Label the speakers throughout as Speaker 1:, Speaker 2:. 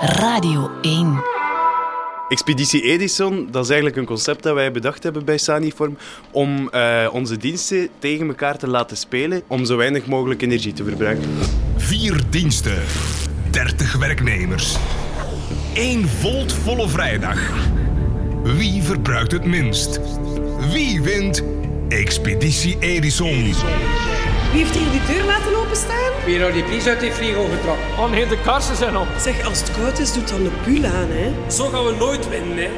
Speaker 1: Radio 1.
Speaker 2: Expeditie Edison, dat is eigenlijk een concept dat wij bedacht hebben bij Saniform om uh, onze diensten tegen elkaar te laten spelen om zo weinig mogelijk energie te verbruiken.
Speaker 3: Vier diensten, 30 werknemers, één volt volle vrijdag. Wie verbruikt het minst? Wie wint Expeditie Edison?
Speaker 4: Wie heeft hier die deur laten openstaan?
Speaker 5: Wie heeft die pries uit die frigo getrokken?
Speaker 6: Oh nee, de karsen zijn op.
Speaker 4: Zeg, als het koud is, doet dan de bul aan, hè?
Speaker 5: Zo gaan we nooit winnen, hè?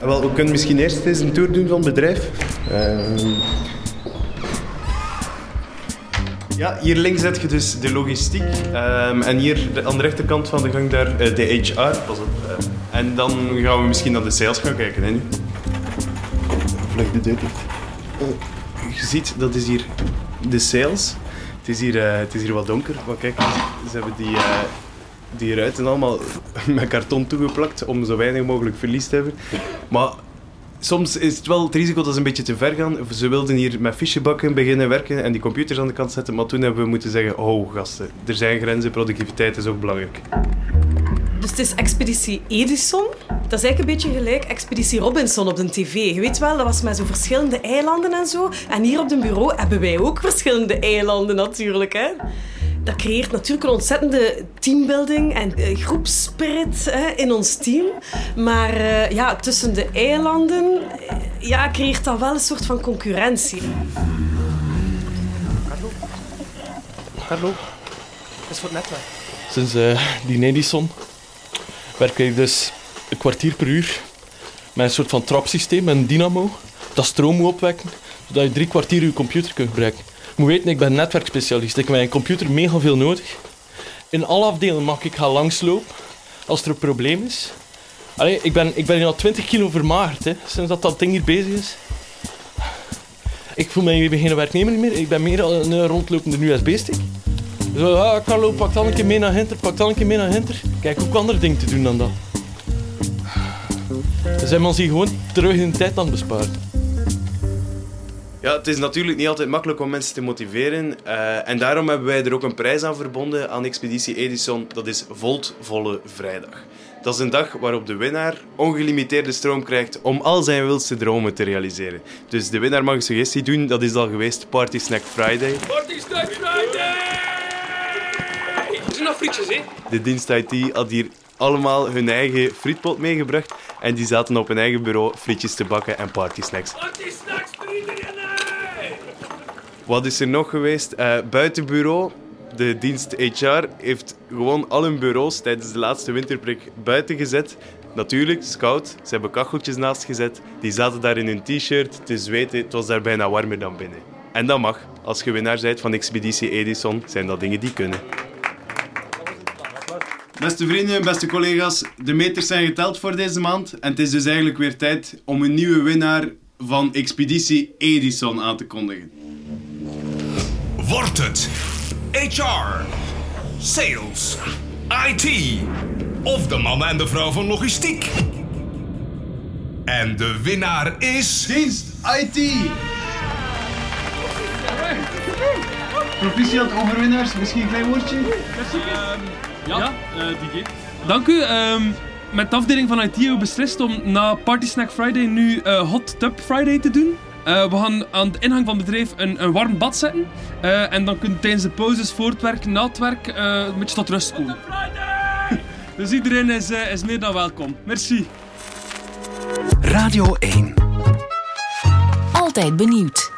Speaker 2: Wel, we kunnen misschien eerst eens een tour doen van het bedrijf. Uh... Ja, hier links zet je dus de logistiek. Um, en hier aan de rechterkant van de gang daar uh, de HR. Pas op. Uh, en dan gaan we misschien naar de sales gaan kijken, hè, nu. Vlug de deur dicht. Je ziet, dat is hier de sales. Het is hier, uh, het is hier wat donker, maar kijk, ze hebben die, uh, die ruiten allemaal met karton toegeplakt om zo weinig mogelijk verlies te hebben. Maar soms is het wel het risico dat ze een beetje te ver gaan. Ze wilden hier met fichebakken beginnen werken en die computers aan de kant zetten, maar toen hebben we moeten zeggen, oh gasten, er zijn grenzen, productiviteit is ook belangrijk.
Speaker 4: Dus het is Expeditie Edison. Dat is eigenlijk een beetje gelijk Expeditie Robinson op de tv. Je weet wel, dat was met zo verschillende eilanden en zo. En hier op het bureau hebben wij ook verschillende eilanden natuurlijk. Hè? Dat creëert natuurlijk een ontzettende teambuilding en groepspirit hè, in ons team. Maar uh, ja, tussen de eilanden uh, ja, creëert dat wel een soort van concurrentie.
Speaker 6: Carlo? Carlo? Dat is voor het netwerk.
Speaker 7: Sinds die Edison werk ik dus een kwartier per uur met een soort van trapsysteem, een dynamo, dat stroom moet opwekken, zodat je drie kwartier je computer kunt gebruiken. Je moet weten, ik ben netwerkspecialist. Ik heb mijn computer mega veel nodig. In alle afdelingen mag ik gaan langslopen als er een probleem is. Allee, ik ben, ik ben hier al 20 kilo vermagerd hè, sinds dat dat ding hier bezig is. Ik voel mij geen werknemer meer. Ik ben meer een rondlopende USB-stick. Zo, ah, Carlo, pak dan een keer mee naar Hinter, pak dan een keer mee naar Hinter. Kijk, ook andere dingen te doen dan dat. Zijn we ons hier gewoon terug in de tijd aan het besparen.
Speaker 2: Ja, het is natuurlijk niet altijd makkelijk om mensen te motiveren. Uh, en daarom hebben wij er ook een prijs aan verbonden aan Expeditie Edison. Dat is Volt Volle Vrijdag. Dat is een dag waarop de winnaar ongelimiteerde stroom krijgt om al zijn wildste dromen te realiseren. Dus de winnaar mag een suggestie doen. Dat is al geweest Party Snack Friday.
Speaker 5: Party Snack Friday! Er zijn nog frietjes, hè?
Speaker 2: De dienst IT had hier allemaal hun eigen frietpot meegebracht. En die zaten op hun eigen bureau frietjes te bakken en partysnacks.
Speaker 5: Partysnacks voor iedereen!
Speaker 2: Wat is er nog geweest? Uh, buitenbureau. De dienst HR heeft gewoon al hun bureaus tijdens de laatste winterprik buiten gezet. Natuurlijk, scout. Ze hebben kacheltjes naast gezet. Die zaten daar in hun t-shirt te zweten. Het was daar bijna warmer dan binnen. En dat mag. Als je winnaar bent van Expeditie Edison, zijn dat dingen die kunnen. Beste vrienden, beste collega's, de meters zijn geteld voor deze maand. En het is dus eigenlijk weer tijd om een nieuwe winnaar van Expeditie Edison aan te kondigen.
Speaker 3: Wordt het HR, Sales, IT of de man en de vrouw van logistiek? En de winnaar is...
Speaker 2: Dienst IT! Proficiat overwinnaars, misschien een klein woordje?
Speaker 8: Um, ja, ja uh, die Dank u. Um, met de afdeling van IT hebben we beslist om na Party Snack Friday nu uh, Hot Tub Friday te doen. Uh, we gaan aan de ingang van het bedrijf een, een warm bad zetten. Uh, en dan kun je tijdens de pauzes, voor het werk, na het werk, uh, een beetje tot rust komen. dus iedereen is, is meer dan welkom. Merci.
Speaker 1: Radio 1. Altijd benieuwd.